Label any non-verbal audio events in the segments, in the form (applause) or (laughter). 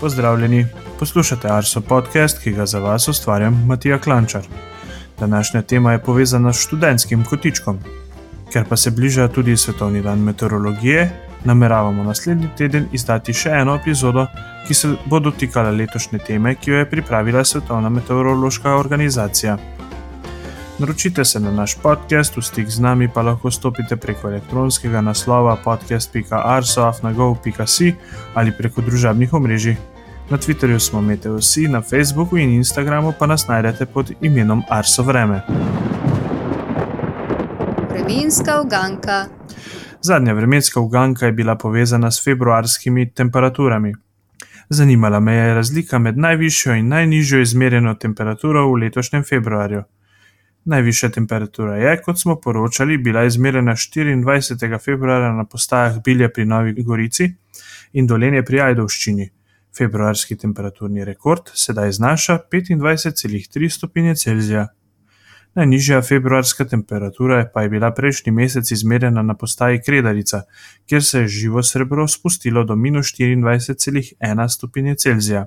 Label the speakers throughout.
Speaker 1: Pozdravljeni, poslušate Arso podcast, ki ga za vas ustvarjam Matija Klančar. Današnja tema je povezana s študentskim kotičkom. Ker pa se bliža tudi Svetovni dan meteorologije, nameravamo naslednji teden izdati še eno epizodo, ki se bo dotikala letošnje teme, ki jo je pripravila Svetovna meteorološka organizacija. Naročite se na naš podcast, v stik z nami pa lahko stopite preko elektronskega naslova podcast.arsoafnagov.si ali preko družabnih omrežij. Na Twitterju smo Meteosi, na Facebooku in Instagramu pa nas najdete pod imenom Arso Vreme.
Speaker 2: Vremenska uganka.
Speaker 1: Zadnja vremenska uganka je bila povezana s februarskimi temperaturami. Zanimala me je razlika med najvišjo in najnižjo izmerjeno temperaturo v letošnjem februarju. Najvišja temperatura je, kot smo poročali, bila izmerjena 24. februarja na postajah Bilje pri Novi Gorici in Dolenje pri Ajdovščini. Februarski temperaturni rekord sedaj znaša 25,3 stopinje Celzija. Najnižja februarska temperatura pa je bila prejšnji mesec izmerjena na postaji Kredarica, kjer se je živo srebro spustilo do minus 24,1 stopinje Celzija.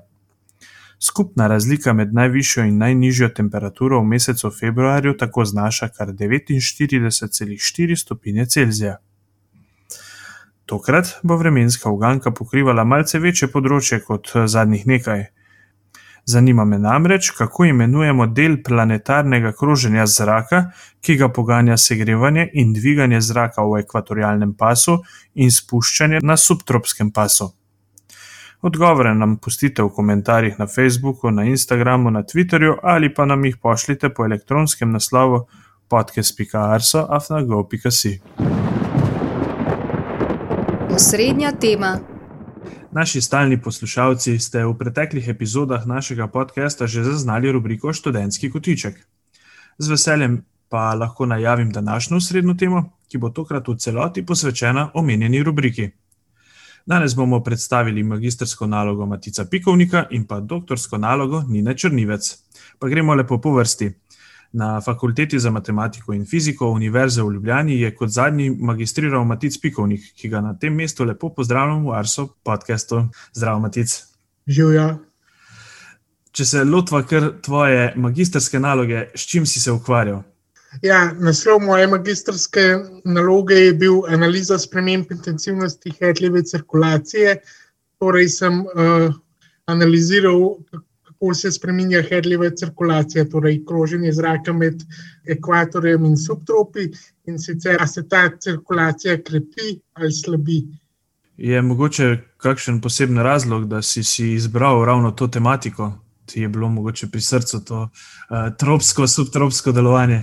Speaker 1: Skupna razlika med najvišjo in najnižjo temperaturo v mesecu februarju tako znaša kar 49,4 stopinje Celzija. Tokrat bo vremenska uganka pokrivala malce večje področje kot zadnjih nekaj. Zanima me namreč, kako imenujemo del planetarnega kroženja zraka, ki ga poganja segrevanje in dviganje zraka v ekvatorialnem pasu in spuščanje na subtropskem pasu. Odgovore nam pustite v komentarjih na Facebooku, na Instagramu, na Twitterju ali pa nam jih pošljite po elektronskem naslovu podcast.arso.afnago.si.
Speaker 2: Osrednja tema.
Speaker 1: Naši stalni poslušalci ste v preteklih epizodah našega podcasta že zaznali rubriko Študentski kotiček. Z veseljem pa lahko najavim današnjo srednjo temo, ki bo tokrat v celoti posvečena omenjeni rubriki. Danes bomo predstavili magistrsko nalogo Matica Pikovnika in pa doktorsko nalogo Nina Črnivec. Pa gremo lepo po vrsti. Na fakulteti za matematiko in fiziko Univerze v Ljubljani je kot zadnji magistriral Matic Pikovnik, ki ga na tem mestu lepo pozdravljam v Arso podkastu. Zdravo, Matic.
Speaker 3: Živijo.
Speaker 1: Če se lotva kar tvoje magistrske naloge, s čim si se ukvarjal?
Speaker 3: Ja, naslov moje magistrske naloge je bil analiza sprememb intenzivnosti hedljive cirkulacije. Torej, sem uh, analiziral, kako se spremenja hedljiva cirkulacija, torej kroženje zraka med ekvatorjem in subtropi, in sicer se ta cirkulacija krepi ali slabi.
Speaker 1: Je mogoče kakšen poseben razlog, da si, si izbral ravno to tematiko, ti je bilo mogoče pri srcu to uh, tropsko, subtropsko delovanje?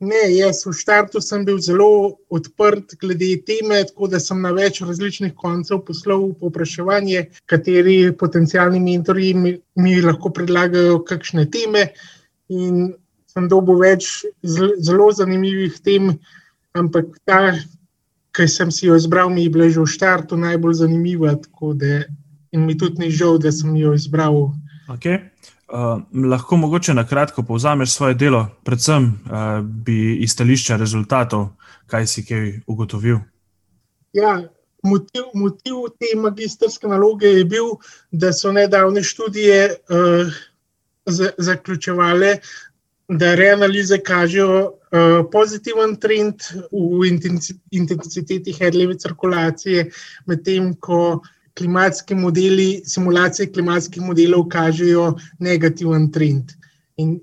Speaker 3: Ne, jaz v štartu sem bil zelo odprt glede teme, tako da sem na več različnih koncev poslal popraševanje, kateri potencijalni mentori mi, mi lahko predlagajo kakšne teme. In sem dobil več zelo zanimivih tem, ampak ta, ki sem si jo izbral, mi je bila že v štartu najbolj zanimiva. Da, in mi tudi ni žal, da sem jo izbral.
Speaker 1: Okay. Uh, lahko mogoče na kratko povzameš svoje delo, predvsem uh, bi iz stališča rezultatov, kaj si kaj ugotovil.
Speaker 3: Ja, motiv, motiv te magistrske naloge je bil, da so nedavne študije uh, zaključevale, da reanalize kažejo uh, pozitiven trend v intenziteti hedljive cirkulacije, medtem ko klimatski modeli, simulacije klimatskih modelov kažejo negativen trend. In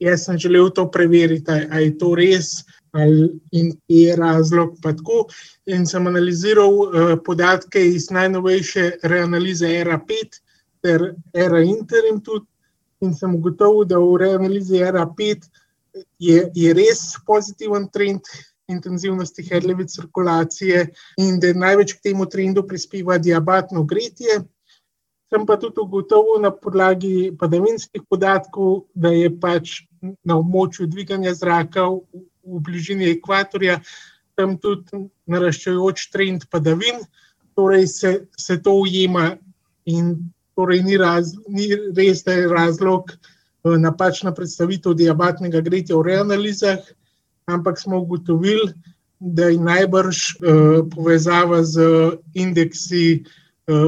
Speaker 3: jaz sem želel to preveriti, ali je to res, ali je razlog. In sem analiziral uh, podatke iz najnovejše reanalize RA5 ter RA Interim tudi. In sem ugotovil, da v reanalizi RA5 je, je res pozitiven trend, intenzivnosti hedljive cirkulacije in da največ k temu trendu prispeva diabatno gretje. Sem pa tudi ugotovil na podlagi padavinskih podatkov, da je pač na območju dviganja zraka v, v bližini ekvatorja tam tudi naraščajoč trend padavin, torej se, se to ujema in torej ni, raz, ni res, da je razlog eh, napačna predstavitev diabatnega gretja v reanalizah ampak smo ugotovili, da je najbrž uh, povezava z indeksi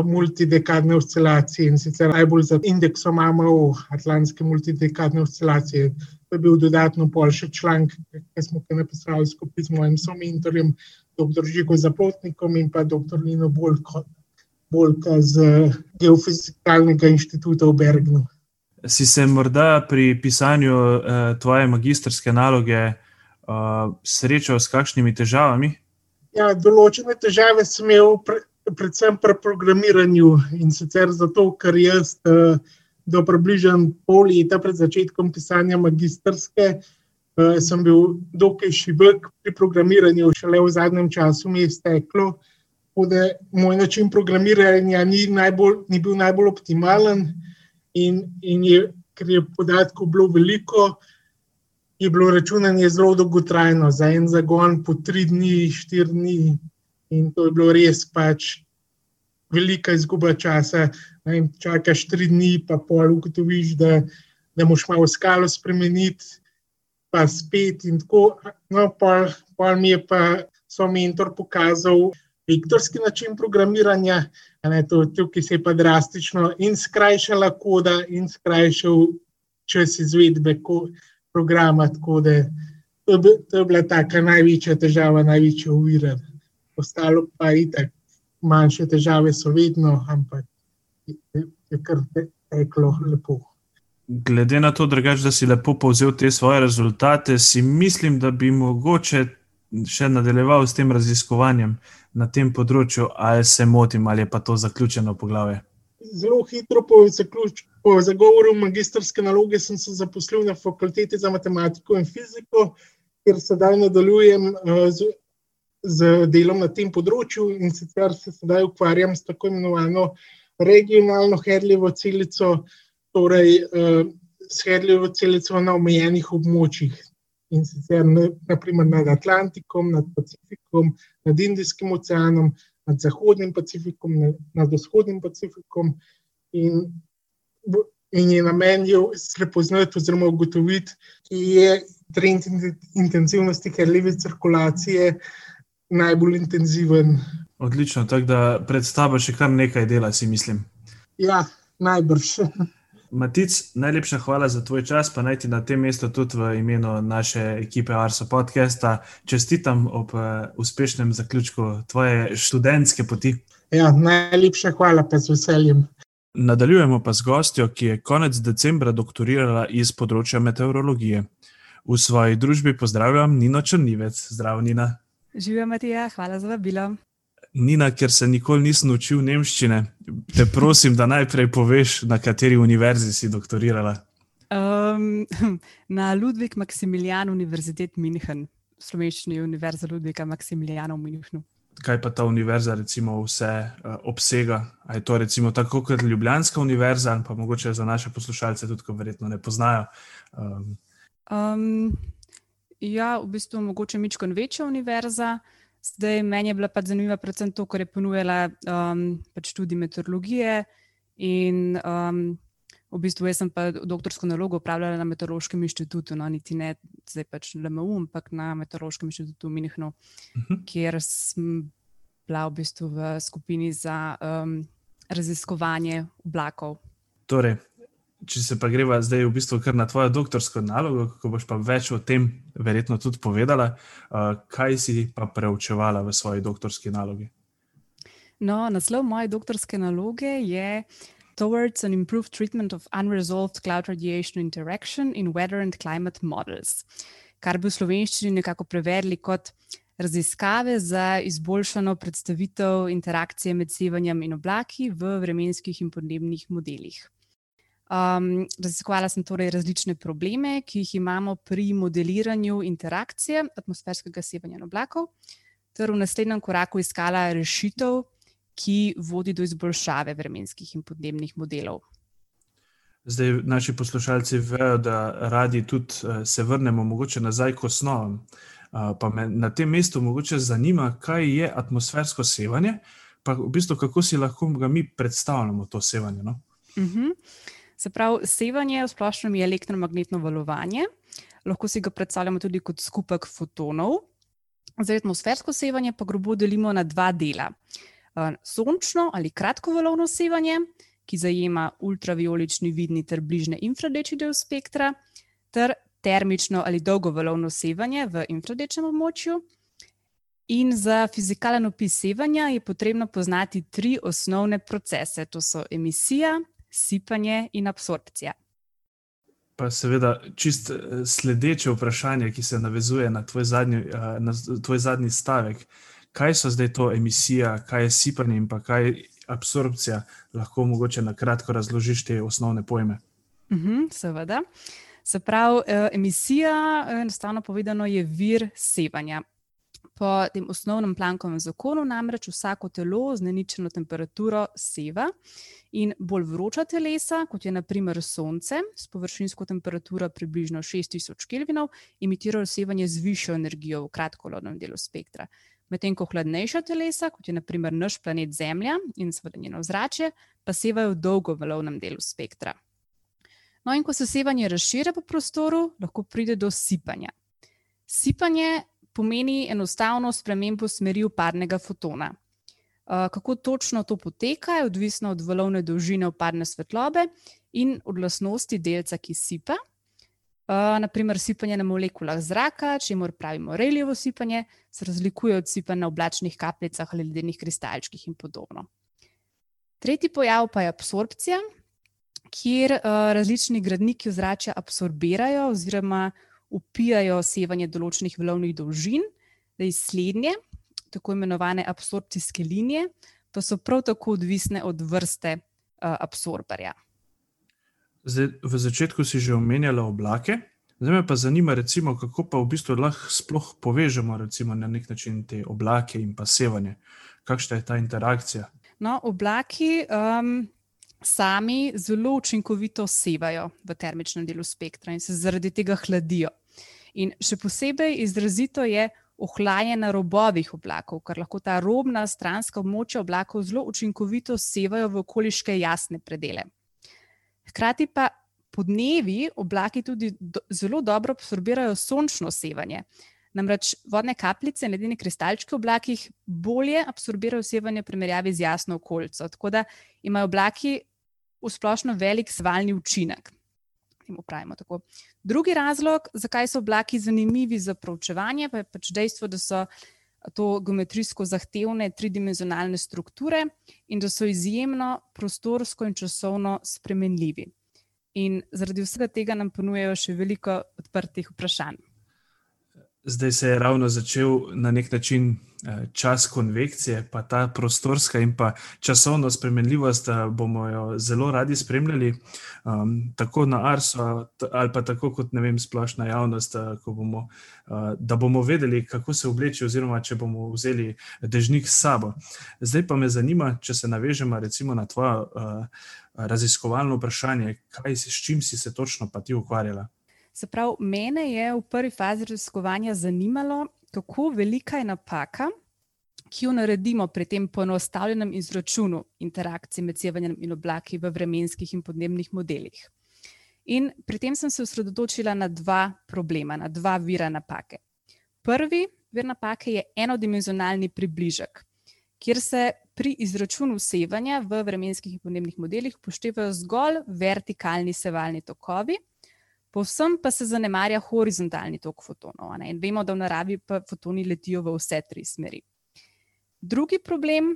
Speaker 3: multidekadne oscilacije in sicer najbolj za indeksom AMO, Atlantske multidekadne oscilacije. To je bil dodatno pol še članek, ki smo ga napisali skupaj z mojim somentorjem, dr. Žigo Zaplotnikom in pa dr. Nino Bolko, Bolka z Geofizikalnega inštituta v Bergnu.
Speaker 1: Si se morda pri pisanju uh, tvoje magistrske naloge uh, srečal s kakšnimi težavami?
Speaker 3: Ja, določene težave sem imel, pre, predvsem pri programiranju in sicer zato, ker jaz uh, do približno pol leta pred začetkom pisanja magistrske uh, sem bil dokaj šibek pri programiranju, šele v zadnjem času mi je steklo. Da moj način programiranja ni, najbolj, ni bil najbolj optimalen, in, in je, ker je podatkov bilo veliko, je bilo računanje zelo dolgotrajno, za en zagon po tri dni, štiri dni. In to je bilo res pač velika izguba časa. Vem, čakaš tri dni, pa pol ugotoviš, da, da moš malo skalo spremeniti, pa spet. Tako, no, pol, pol mi je pa so mentor pokazal vektorski način programiranja. Ne, to, tukaj se je pa drastično in skrajšala koda, in skrajšal čas izvedbe programa. Da, to, to je bila taka največja težava, največja uvira. Ostalo pa je tako, manjše težave so vedno, ampak je, je kar teklo lepo.
Speaker 1: Glede na to, drugač, da si lepo povzel te svoje rezultate, si mislim, da bi mogoče še nadaljeval s tem raziskovanjem na tem področju, ali se motim, ali je pa to zaključeno poglavje.
Speaker 3: Zelo hitro po, zaključ, po zagovoru magistrske naloge sem se zaposlil na fakulteti za matematiko in fiziko, kjer sedaj nadaljujem uh, z, z delom na tem področju in sicer se sedaj ukvarjam s tako imenovano regionalno hedljivo celico, torej uh, s hedljivo celico na omejenih območjih in sicer naprimer nad Atlantikom, nad Pacifikom, nad Indijskim oceanom, nad Zahodnim Pacifikom, nad Vzhodnim Pacifikom. In, in je namen je prepoznati oziroma ugotoviti, ki je trend intenzivnosti krljive cirkulacije najbolj intenziven.
Speaker 1: Odlično, tako da predstavlja še kar nekaj dela, si mislim.
Speaker 3: Ja, najbrž. (laughs)
Speaker 1: Matic, najlepša hvala za tvoj čas, pa naj ti na tem mestu tudi v imenu naše ekipe Arso podcasta čestitam ob uh, uspešnem zaključku tvoje študentske poti.
Speaker 3: Ja, najlepša hvala, pa z veseljem.
Speaker 1: Nadaljujemo pa z gostjo, ki je konec decembra doktorirala iz področja meteorologije. V svoji družbi pozdravljam Nino Črnivec. Zdravo, Nina.
Speaker 4: Živijo, Matija, hvala za vabilo.
Speaker 1: Nina, ker se nikoli nisem učil nemščine, te prosim, da najprej poveš, na kateri univerzi si doktorirala. Um, (laughs)
Speaker 4: na Ludvik Maximilian Univerzitet München, slovenščini univerza Ludvika Maximiliana v Münchnu.
Speaker 1: Kaj pa ta univerza, recimo, vse uh, obsega? Je to recimo tako kot Ljubljanska univerza, pa mogoče za naše poslušalce tudi, ko verjetno ne poznajo? Um.
Speaker 4: Um, ja, v bistvu mogoče Mičkon večja univerza. Zdaj, meni je bila pa zanimiva predvsem to, kar je ponujala um, pač tudi meteorologije. In um, v bistvu jaz sem pa doktorsko nalogo upravljala na Meteorološkem inštitutu, no, niti ne zdaj pač LMU, ampak na Meteorološkem inštitutu v Minhnu, uh mhm. -huh. kjer sem bila v bistvu v skupini za um, raziskovanje oblakov.
Speaker 1: Torej, če se pa greva zdaj v bistvu kar na tvojo doktorsko nalogo, ko boš pa več o tem verjetno tudi povedala, uh, kaj si pa preučevala v svoji doktorski nalogi?
Speaker 4: No, naslov moje doktorske naloge je Towards an Improved Treatment of Unresolved Cloud Radiation Interaction in Weather and Climate Models, kar bi v slovenščini nekako prevedli kot raziskave za izboljšano predstavitev interakcije med sevanjem in oblaki v vremenskih in podnebnih modelih. Um, raziskovala sem torej različne probleme, ki jih imamo pri modeliranju interakcije atmosferskega sevanja oblakov, ter v naslednjem koraku iskala rešitev, ki vodi do izboljšave vremenskih in podnebnih modelov.
Speaker 1: Zdaj, naši poslušalci vejo, da radi tudi uh, se vrnemo mogoče nazaj k osnovam. Uh, pa me na tem mestu mogoče zanima, kaj je atmosfersko sevanje, pa v bistvu kako si lahko mi predstavljamo to sevanje. No? Uh
Speaker 4: mhm. -huh. Se pravi, sevanje v splošnem je elektromagnetno valovanje, lahko si ga predstavljamo tudi kot skupek fotonov. Zdaj, atmosfersko sevanje pa grobo delimo na dva dela. Sončno ali kratkovalovno sevanje, ki zajema ultraviolični vidni ter bližnje infrardeči del spektra, ter termično ali dolgovalovno sevanje v infrardečem območju. In za fizikalen opis sevanja je potrebno poznati tri osnovne procese: to so emisija, sipanje in absorpcija.
Speaker 1: Pa seveda, čist eh, sledeče vprašanje, ki se navezuje na tvoj zadnji, eh, na tvoj zadnji stavek. Kaj so zdaj to emisija, kaj je sipanje in kaj je absorpcija? Lahko mogoče na kratko razložiš te osnovne pojme.
Speaker 4: Uhum, seveda. Se pravi, eh, emisija, enostavno povedano, je vir sevanja. Po tem osnovnem plankovem zakonu namreč vsako telo z neničeno temperaturo seva in bolj vroča telesa, kot je naprimer Sonce, s površinsko temperaturo približno 6000 Kelvinov, emitirajo sevanje z višjo energijo v kratkolovnem delu spektra. Medtem ko hladnejša telesa, kot je naprimer naš planet Zemlja in seveda njeno zrače, pa sevajo v dolgovalovnem delu spektra. No, in ko se sevanje razširi po prostoru, lahko pride do sipanja. Sipanje pomeni enostavno spremembo smeri uparnega fotona. Uh, kako točno to poteka, je odvisno od valovne dolžine uparne svetlobe in od lastnosti delca, ki sipa. Uh, naprimer, sipanje na molekulah zraka, če jim pravimo reljevo sipanje, se razlikuje od sipanja na oblačnih kapljicah ali ledenih kristalčkih in podobno. Tretji pojav pa je absorpcija, kjer uh, različni gradniki ozračja absorbirajo oziroma upijajo sevanje določenih valovnih dolžin, da iz slednje, tako imenovane absorpcijske linije, pa so prav tako odvisne od vrste uh, absorberja.
Speaker 1: Zdaj, v začetku si že omenjala oblake. Zdaj me pa zanima, recimo, kako pa v bistvu lahko sploh povežemo recimo, na nek način te oblake in pa sevanje. Kakšna je ta interakcija?
Speaker 4: No, oblaki um, sami zelo učinkovito sevajo v termičnem delu spektra in se zaradi tega hladijo. In še posebej izrazito je ohlajanje na robovih oblakov, ker lahko ta robna stranska območja oblakov zelo učinkovito sevajo v okoliške jasne predele. Hkrati pa podnevi oblaki tudi do, zelo dobro absorbirajo sončno sevanje. Namreč vodne kapljice in ledene kristalčke v oblakih bolje absorbirajo sevanje v primerjavi z jasno okolico. Tako da imajo oblaki v splošno velik svalni učinek tako. Drugi razlog, zakaj so oblaki zanimivi za proučevanje, pa je pač dejstvo, da so to geometrijsko zahtevne tridimenzionalne strukture in da so izjemno prostorsko in časovno spremenljivi. In zaradi vsega tega nam ponujejo še veliko odprtih vprašanj.
Speaker 1: Zdaj se je ravno začel na nek način eh, čas konvekcije, pa ta prostorska in pa časovna spremenljivost, da bomo jo zelo radi spremljali, um, tako na Arsu, ali pa tako kot ne vem, splošna javnost, da bomo, uh, da bomo vedeli, kako se obleči, oziroma če bomo vzeli dežnik s sabo. Zdaj pa me zanima, če se navežemo recimo na tvoje uh, raziskovalno vprašanje, kaj, s čim si se točno pa ti ukvarjala.
Speaker 4: Se pravi, mene je v prvi fazi raziskovanja zanimalo, kako velika je napaka, ki jo naredimo pri tem poenostavljenem izračunu interakcije med sevanjem in oblaki v vremenskih in podnebnih modelih. In pri tem sem se osredotočila na dva problema, na dva vira napake. Prvi vir napake je enodimenzionalni približek, kjer se pri izračunu sevanja v vremenskih in podnebnih modelih upoštevajo zgolj vertikalni sevalni tokovi. Povsem pa se zanemarja horizontalni tok fotonov. In vemo, da v naravi pa fotoni letijo v vse tri smeri. Drugi problem,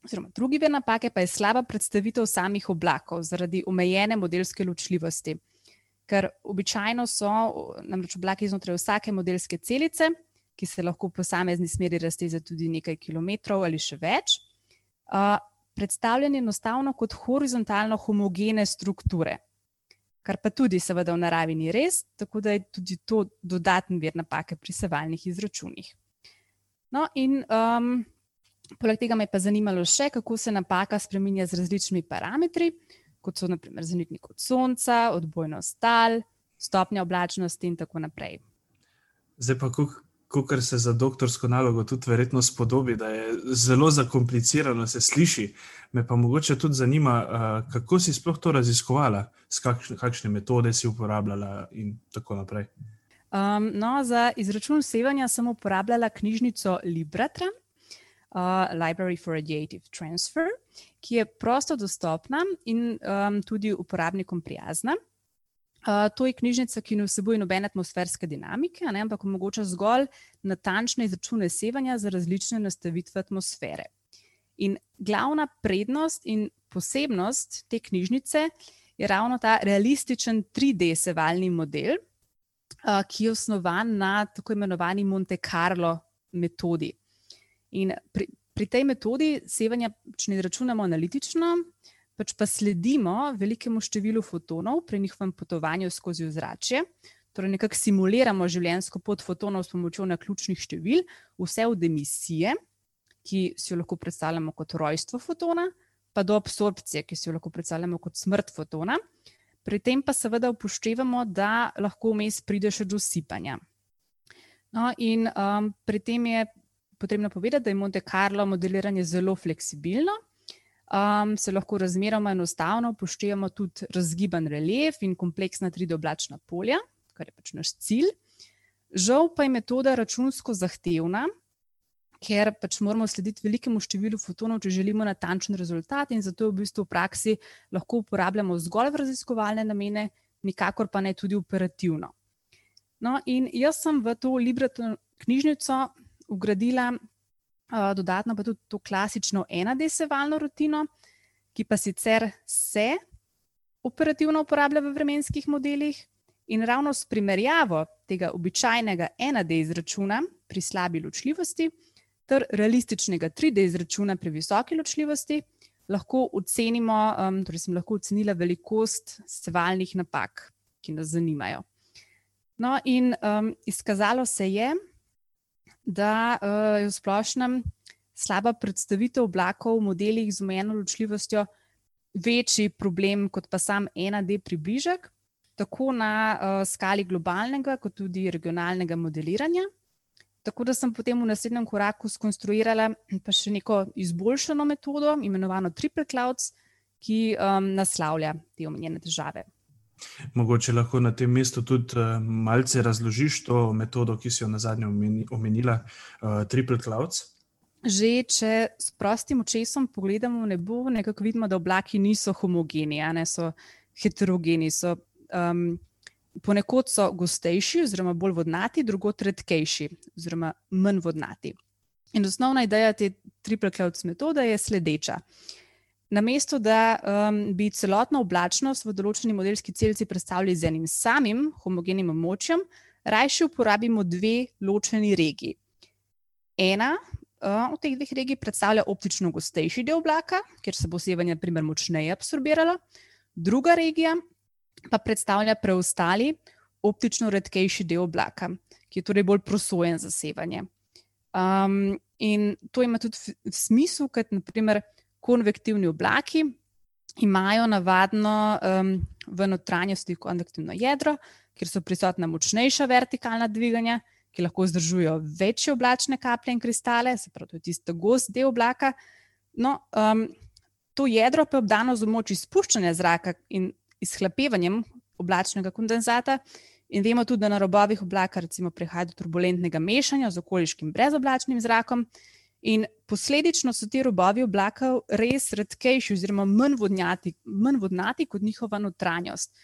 Speaker 4: oziroma drugi vir napake, pa je slaba predstavitev samih oblakov zaradi omejene modelske ločljivosti. Ker običajno so namreč oblaki znotraj vsake modelske celice, ki se lahko v posamezni smeri razteze tudi nekaj kilometrov ali še več, uh, predstavljeni enostavno kot horizontalno homogene strukture kar pa tudi, seveda, v naravi ni res, tako da je tudi to dodaten vir napake pri sevalnih izračunih. No, in um, poleg tega me je pa zanimalo še, kako se napaka spremenja z različnimi parametri, kot so naprimer zanitnik od sonca, odbojnost tal, stopnja oblačnosti in tako naprej.
Speaker 1: Zdaj pa, kar se za doktorsko nalogo tudi verjetno spodobi, da je zelo zakomplicirano, se sliši. Me pa mogoče tudi zanima, uh, kako si sploh to raziskovala, kakšne, kakšne metode si uporabljala in tako naprej.
Speaker 4: Um, no, za izračun sevanja sem uporabljala knjižnico Libratra. uh, Library for Radiative Transfer, ki je prosto dostopna in um, tudi uporabnikom prijazna. Uh, to je knjižnica, ki ne vsebuje nobene atmosferske dinamike, ne, ampak omogoča zgolj natančne izračune sevanja za različne nastavitve atmosfere. In glavna prednost in posebnost te knjižnice je ravno ta realističen 3D sevalni model, uh, ki je osnovan na tako imenovani Monte Carlo metodi. In pri, pri tej metodi sevanja, če ne računamo analitično, pač pa sledimo velikemu številu fotonov pri njihovem potovanju skozi ozračje. Torej, nekako simuliramo življenjsko pot fotonov s pomočjo naključnih števil, vse od emisije, ki si jo lahko predstavljamo kot rojstvo fotona, pa do absorpcije, ki si jo lahko predstavljamo kot smrt fotona. Pri tem pa seveda upoštevamo, da lahko vmes pride še do sipanja. No, in um, pri tem je potrebno povedati, da je Monte Carlo modeliranje zelo fleksibilno um, se lahko razmeroma enostavno upoštevamo tudi razgiban relief in kompleksna tridooblačna polja, kar je pač naš cilj. Žal pa je metoda računsko zahtevna, ker pač moramo slediti velikemu številu fotonov, če želimo natančen rezultat, in zato v bistvu v praksi lahko uporabljamo zgolj v raziskovalne namene, nikakor pa ne tudi operativno. No, in jaz sem v to Libreto knjižnico ugradila dodatno pa tudi to klasično enadesevalno rutino, ki pa sicer se operativno uporablja v vremenskih modelih. In ravno s primerjavo tega običajnega 1D izračuna pri slabi ločljivosti ter realističnega 3D izračuna pri visoki ločljivosti lahko ocenimo, um, torej sem lahko ocenila velikost sevalnih napak, ki nas zanimajo. No, in um, izkazalo se je, da uh, je v splošnem slaba predstavitev oblakov v modelih z omejeno ločljivostjo večji problem kot pa sam 1D približek, tako na uh, skali globalnega, kot tudi regionalnega modeliranja. Tako da sem potem v naslednjem koraku skonstruirala pa še neko izboljšano metodo, imenovano Triple Clouds, ki um, naslavlja te omenjene težave.
Speaker 1: Mogoče lahko na tem mestu tudi uh, malce razložiš to metodo, ki si jo na zadnje omenila, uh, Triple Clouds.
Speaker 4: Že če s prostim očesom pogledamo nebo, nekako vidimo, da oblaki niso homogeni, ne so heterogeni. So, um, ponekod so gostejši, oziroma bolj vodnati, drugot redkejši, oziroma manj vodnati. In osnovna ideja te Triple Clouds metode je sledeča. Uh, Namesto da um, bi celotno oblačnost v določeni modelski celici predstavljali z enim samim homogenim območjem, raje uporabimo dve ločeni regiji. Ena uh, od teh dveh regij predstavlja optično gostejši del oblaka, kjer se bo sevanje primer, močneje absorbiralo, druga regija pa predstavlja preostali optično redkejši del oblaka, ki je torej bolj prosojen za sevanje. Um, in to ima tudi smisel, ker naprimer konvektivni oblaki imajo navadno um, v notranjosti konvektivno jedro, kjer so prisotna močnejša vertikalna dviganja, ki lahko zdržujejo večje oblačne kaplje in kristale, se pravi, to je tisto gost del oblaka. No, um, to jedro pa je obdano z moč izpuščanja zraka in izhlapevanjem oblačnega kondenzata. In vemo tudi, da na robovih oblaka prihaja do turbulentnega mešanja z okoliškim brezoblačnim zrakom. In posledično so ti robovi oblakov res redkejši, oziroma manj vodnati, manj vodnati kot njihova notranjost.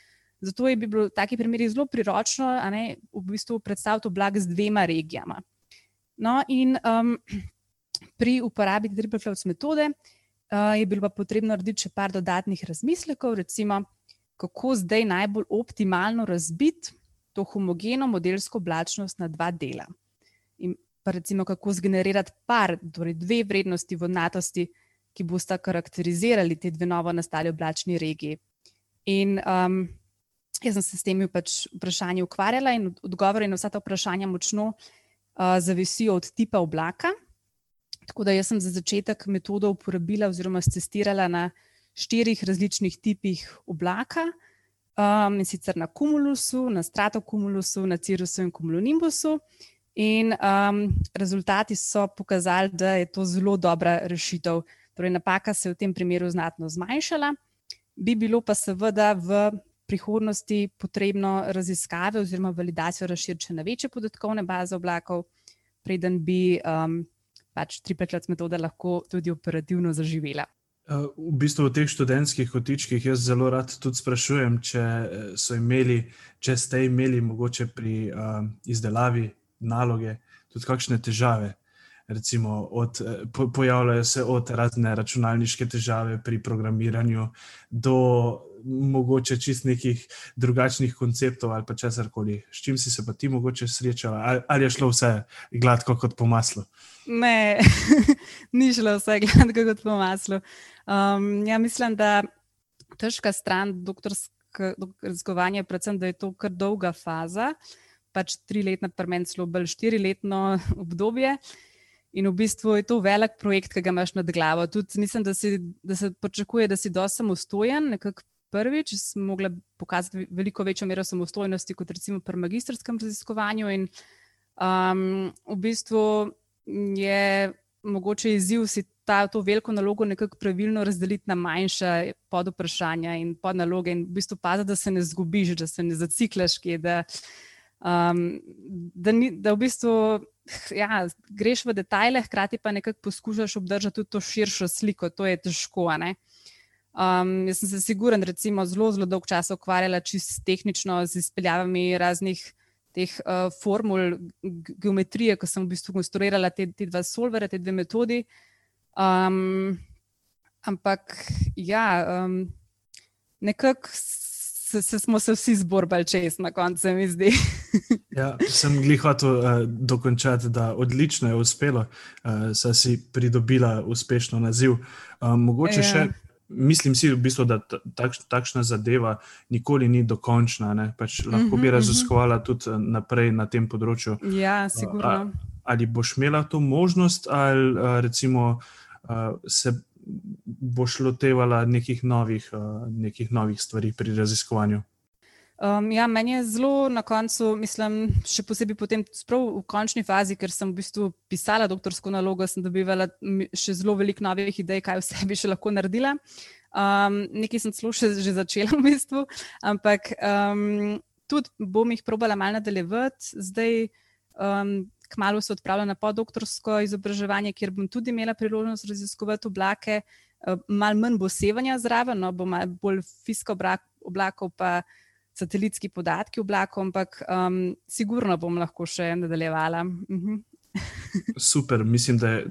Speaker 4: Zato je bi bilo v takih primerih zelo priročno ne, v bistvu predstaviti oblak z dvema regijama. No, in um, (clears throat) pri uporabi Triple Clouds metode uh, je bilo pa potrebno narediti še par dodatnih razmislekov, recimo, kako zdaj najbolj optimalno razbiti to homogeno modelsko oblačnost na dva dela. In pa recimo kako zgenerirati par, torej dve vrednosti vodnatosti, ki bosta karakterizirali te dve novo nastale oblačni regiji. In um, jaz sem se s temi pač vprašanji ukvarjala in odgovori na vsa ta vprašanja močno uh, zavisijo od tipa oblaka. Tako da sem za začetek metodo uporabila oziroma testirala na štirih različnih tipih oblaka. Um, in sicer na kumulusu, na stratokumulusu, na cirusu in kumulonimbusu. In um, rezultati so pokazali, da je to zelo dobra rešitev. Torej, napaka se je v tem primeru znatno zmanjšala, bi bilo pa seveda v prihodnosti potrebno raziskave oziroma validacijo razširiti na večje podatkovne baze oblakov, preden bi um, pač triplet metoda lahko tudi operativno zaživela.
Speaker 1: Uh, v bistvu v teh študentskih kotičkih jaz zelo rad tudi sprašujem, če, imeli, če ste imeli mogoče pri uh, izdelavi naloge tudi kakšne težave. Recimo, od, po, pojavljajo se od razne računalniške težave pri programiranju do mogoče čist nekih drugačnih konceptov ali pa česar koli. S čim si se pa ti mogoče srečala, ali, ali je šlo vse gladko kot po maslu?
Speaker 4: Ne, (laughs) ni šlo vse gladko kot po maslu. Um, ja, mislim, da težka stran doktorskovanja je predvsem, da je to kar dolga faza, pač tri letna, premen celo bolj štiriletno (laughs) obdobje. In v bistvu je to velik projekt, ki ga imaš nad glavo. Tudi mislim, da, si, da se pričakuje, da si dosti samostojen, nekako prvič, sem mogla pokazati veliko večjo mero samostojnosti kot recimo pri magistrskem raziskovanju. In um, v bistvu je mogoče izziv si ta, to veliko nalogo nekako pravilno razdeliti na manjša podvprašanja in podnaloge, in v bistvu paziti, da se ne zgubiš, da se ne zaciklaš, kje, da, um, da, ni, da v bistvu. Ja, greš v detajle, hkrati pa nekako poskušaš obdržati tudi to širšo sliko, to je težko. Um, jaz sem se siguren, recimo, zelo, zelo dolgo časa ukvarjala čisto tehnično z izpeljavami raznih teh uh, formul geometrije, ko sem v bistvu konstruirala te, te dva solvere, te dve metodi. Um, ampak ja, um, nekako se, se smo se vsi zborbali čez na koncu, mi zdi.
Speaker 1: ja, sem glih hotel uh, dokončati, da odlično je uspelo, uh, saj si pridobila uspešno naziv. Um, mogoče ja. še mislim si, v bistvu, da takš, takšna zadeva nikoli ni dokončna. Pač lahko bi mhm, mhm. raziskovala tudi naprej na tem področju.
Speaker 4: Ja, sigurno. A,
Speaker 1: ali boš imela to možnost, ali a, recimo a, se boš lotevala nekih novih, a, nekih novih stvari pri raziskovanju.
Speaker 4: Um, ja, meni je zelo na koncu, mislim, še posebej potem, v končni fazi, ker sem v bistvu pisala doktorsko nalogo, sem dobivala še zelo veliko novih idej, kaj vse bi še lahko naredila. Um, nekaj sem celo še že začela (laughs) v bistvu, ampak um, tudi bom jih probala malo nadaljevati. Zdaj, um, kmalo se odpravlja na podoktorsko izobraževanje, kjer bom tudi imela priložnost raziskovati oblake. Uh, mal manj bo sevanja zraven, no, bo mal bolj fisko oblakov pa satelitski podatki v oblaku, ampak um, sigurno bom lahko še nadaljevala. Mhm.
Speaker 1: Super, mislim, da je.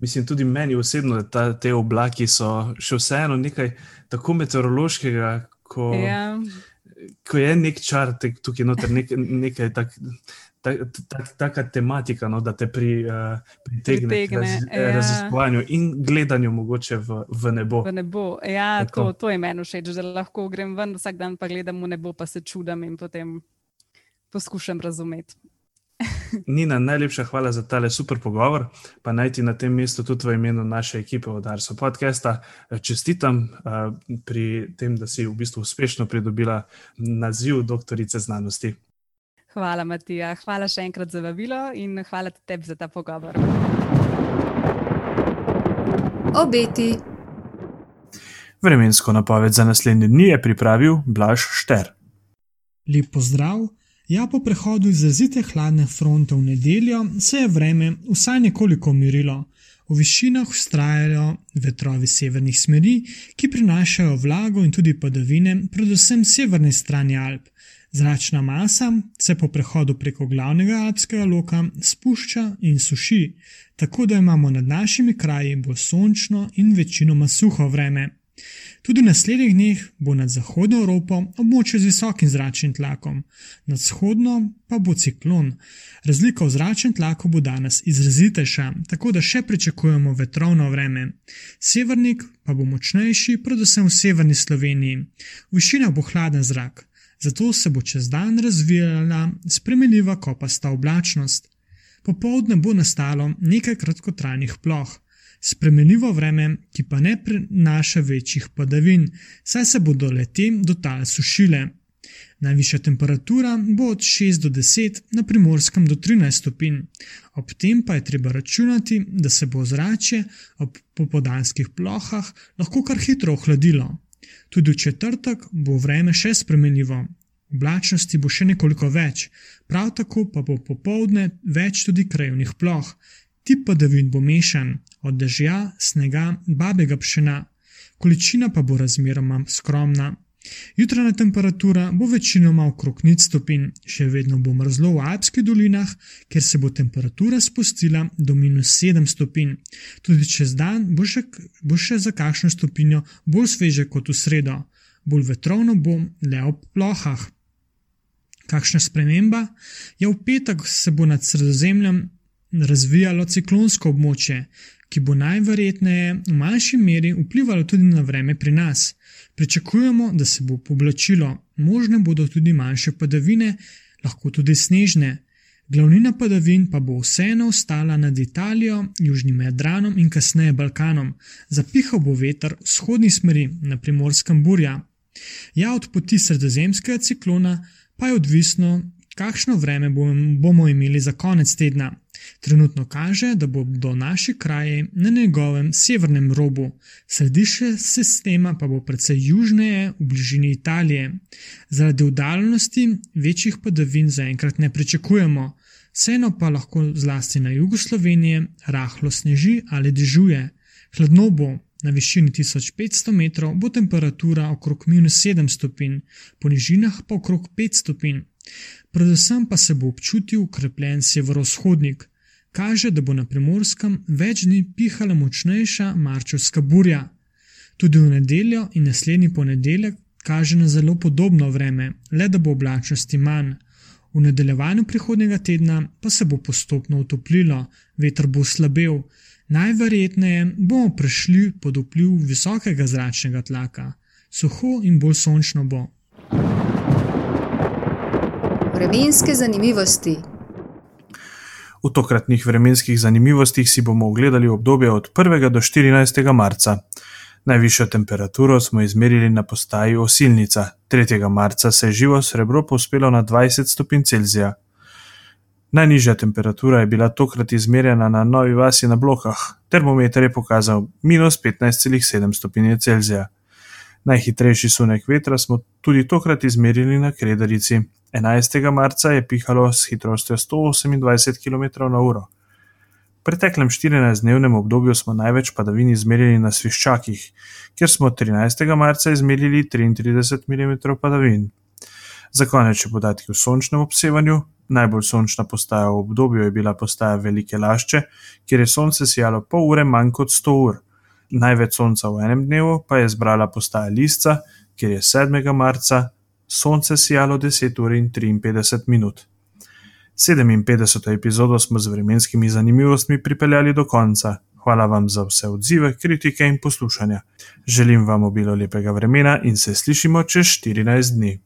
Speaker 1: Mislim tudi meni osebno, da ta, te oblaki so še vseeno nekaj tako meteorološkega, ko, ja. ko je nek čar tukaj noter, nek, nekaj takega taka tematika, no, da te pri, uh, pritegne, pritegne raz, ja. raziskovanju in gledanju mogoče v, v nebo.
Speaker 4: V nebo. Ja, to, to je meni všeč, da lahko grem ven vsak dan, pa gledam v nebo, pa se čudam in potem poskušam razumeti. (laughs)
Speaker 1: Nina, najlepša hvala za tale super pogovor. Pa naj ti na tem mestu tudi v imenu naše ekipe od Arso podcasta eh, čestitam uh, pri tem, da si v bistvu uspešno pridobila naziv doktorice znanosti.
Speaker 4: Hvala, Matija. Hvala še enkrat za vabilo in hvala tebi za ta pogovor.
Speaker 2: Obeti.
Speaker 1: Vremensko napoved za naslednje dni je pripravil Blaž Šter.
Speaker 5: Lep pozdrav. Ja, po prehodu iz zazite hladne fronte v nedeljo se je vreme vsaj nekoliko umirilo. V višinah ustrajajo vetrovi severnih smeri, ki prinašajo vlago in tudi padavine, predvsem severni strani Alp. Zračna masa se po prehodu preko glavnega alpskega loka spušča in suši, tako da imamo nad našimi kraji bolj sončno in večinoma suho vreme. Tudi v naslednjih dneh bo nad zahodno Evropo območje z visokim zračnim tlakom, nad vzhodno pa bo ciklon. Razlika v zračnem tlaku bo danes izrazitejša, tako da še pričakujemo vetrovno vreme. Severnik pa bo močnejši, predvsem v severni Sloveniji. V višinah bo hladen zrak, zato se bo čez dan razvijala spremenljiva kopasta oblačnost. Popovdne bo nastalo nekaj kratkotrajnih ploh, spremenljivo vreme, ki pa ne prinaša večjih padavin, saj se bodo letem do tal sušile. Najvišja temperatura bo od 6 do 10, na primorskem do 13 stopinj. Ob tem pa je treba računati, da se bo zrače ob popodanskih plohah lahko kar hitro ohladilo. Tudi v četrtek bo vreme še spremenljivo. Oblačnosti bo še nekoliko več, prav tako pa bo popovdne več tudi krajevnih ploh. Tip padavin bo mešan od dežja, snega, babega pšena, količina pa bo razmeroma skromna. Jutrajna temperatura bo večinoma okrog nič stopinj, še vedno bo mrzlo v Alpskih dolinah, kjer se bo temperatura spustila do minus 7 stopinj. Tudi čez dan bo še, bo še za kakšno stopinjo bolj sveže kot v sredo, bolj vetrovno bo le ob plohah. Kakšna sprememba? Ja, v petek se bo nad sredozemljem razvijalo ciklonsko območje, ki bo najverjetneje v manjši meri vplivalo tudi na vreme pri nas. Pričakujemo, da se bo poblačilo, možne bodo tudi manjše padavine, lahko tudi snežne. Glavnina padavin pa bo vseeno ostala nad Italijo, Južnim Jadranom in kasneje Balkanom. Zapihal bo veter vzhodni smeri na primorskem burja. Ja, od poti sredozemskega ciklona pa je odvisno, kakšno vreme bomo imeli za konec tedna. Trenutno kaže, da bodo naši kraji na njegovem severnem robu, središče sistema pa bo precej južneje v bližini Italije. Zaradi udaljnosti večjih padavin zaenkrat ne pričakujemo, vseeno pa lahko zlasti na jugu Slovenije rahlo sneži ali dežuje. Hladno bo, na višini 1500 metrov bo temperatura okrog minus 7 stopinj, po nižinah pa okrog 5 stopinj. Predvsem pa se bo občutil ukrepljen severovzhodnik. Kaže, da bo na primorskem več dni pihala močnejša marčevska burja. Tudi v nedeljo in naslednji ponedeljek kaže na zelo podobno vreme, le da bo oblačnosti manj. V nadaljevanju prihodnega tedna pa se bo postopno utoplilo, veter bo slabel. Najverjetneje bomo prešli pod vpliv visokega zračnega tlaka, suho in bolj sončno bo.
Speaker 2: Vremenske zanimivosti.
Speaker 1: V tokratnih vremenskih zanimivostih si bomo ogledali obdobje od 1. do 14. marca. Najvišjo temperaturo smo izmerili na postaji Osilnica. 3. marca se je živo srebro povzpelo na 20 stopinj Celzija. Najnižja temperatura je bila tokrat izmerjena na Novi vasi na Blokah, termometer je pokazal minus 15,7 stopinje Celzija. Najhitrejši sunek vetra smo tudi tokrat izmerili na Krederici. 11. marca je pihalo s hitrostjo 128 km/h. V preteklem 14-dnevnem obdobju smo največ padavin izmerili na Sviščakih, kjer smo 13. marca izmerili 33 mm padavin. Za konec še podatki o sončnem obsevanju. Najbolj sončna postaja v obdobju je bila postaja Velike Lašče, kjer je sonce sijalo pol ure manj kot 100 ur. Največ sonca v enem dnevu pa je zbrala postaja Lisca, kjer je 7. marca sonce sijalo 10 ur in 53 minut. 57. epizodo smo z vremenskimi zanimivostmi pripeljali do konca. Hvala vam za vse odzive, kritike in poslušanja. Želim vam obilo lepega vremena in se slišimo čez 14 dni.